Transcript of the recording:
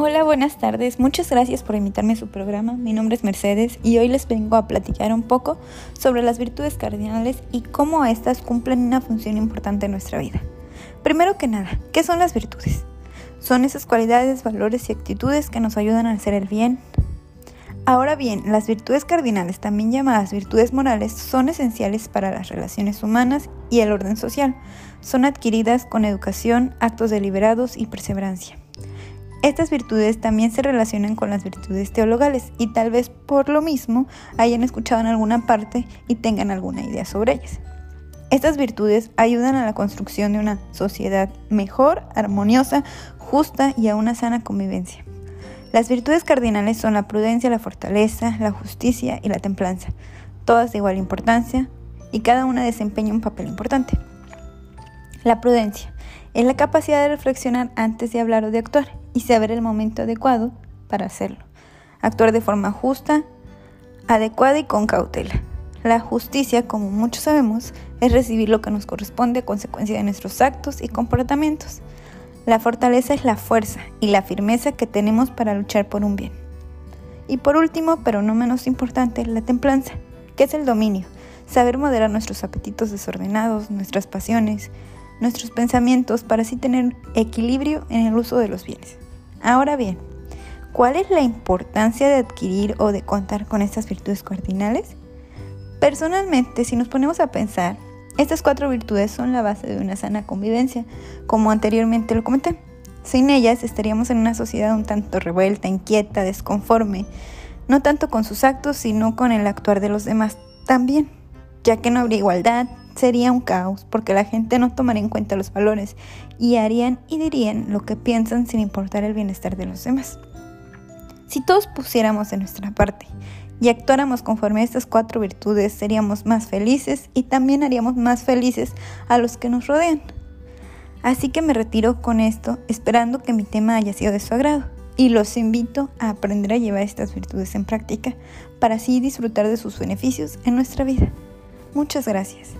Hola, buenas tardes. Muchas gracias por invitarme a su programa. Mi nombre es Mercedes y hoy les vengo a platicar un poco sobre las virtudes cardinales y cómo éstas cumplen una función importante en nuestra vida. Primero que nada, ¿qué son las virtudes? Son esas cualidades, valores y actitudes que nos ayudan a hacer el bien. Ahora bien, las virtudes cardinales, también llamadas virtudes morales, son esenciales para las relaciones humanas y el orden social. Son adquiridas con educación, actos deliberados y perseverancia. Estas virtudes también se relacionan con las virtudes teologales y tal vez por lo mismo hayan escuchado en alguna parte y tengan alguna idea sobre ellas. Estas virtudes ayudan a la construcción de una sociedad mejor, armoniosa, justa y a una sana convivencia. Las virtudes cardinales son la prudencia, la fortaleza, la justicia y la templanza, todas de igual importancia y cada una desempeña un papel importante. La prudencia es la capacidad de reflexionar antes de hablar o de actuar y saber el momento adecuado para hacerlo. Actuar de forma justa, adecuada y con cautela. La justicia, como muchos sabemos, es recibir lo que nos corresponde a consecuencia de nuestros actos y comportamientos. La fortaleza es la fuerza y la firmeza que tenemos para luchar por un bien. Y por último, pero no menos importante, la templanza, que es el dominio, saber moderar nuestros apetitos desordenados, nuestras pasiones, nuestros pensamientos para así tener equilibrio en el uso de los bienes. Ahora bien, ¿cuál es la importancia de adquirir o de contar con estas virtudes cardinales? Personalmente, si nos ponemos a pensar, estas cuatro virtudes son la base de una sana convivencia, como anteriormente lo comenté. Sin ellas estaríamos en una sociedad un tanto revuelta, inquieta, desconforme, no tanto con sus actos, sino con el actuar de los demás también, ya que no habría igualdad, sería un caos porque la gente no tomaría en cuenta los valores y harían y dirían lo que piensan sin importar el bienestar de los demás. Si todos pusiéramos de nuestra parte y actuáramos conforme a estas cuatro virtudes, seríamos más felices y también haríamos más felices a los que nos rodean. Así que me retiro con esto, esperando que mi tema haya sido de su agrado, y los invito a aprender a llevar estas virtudes en práctica para así disfrutar de sus beneficios en nuestra vida. Muchas gracias.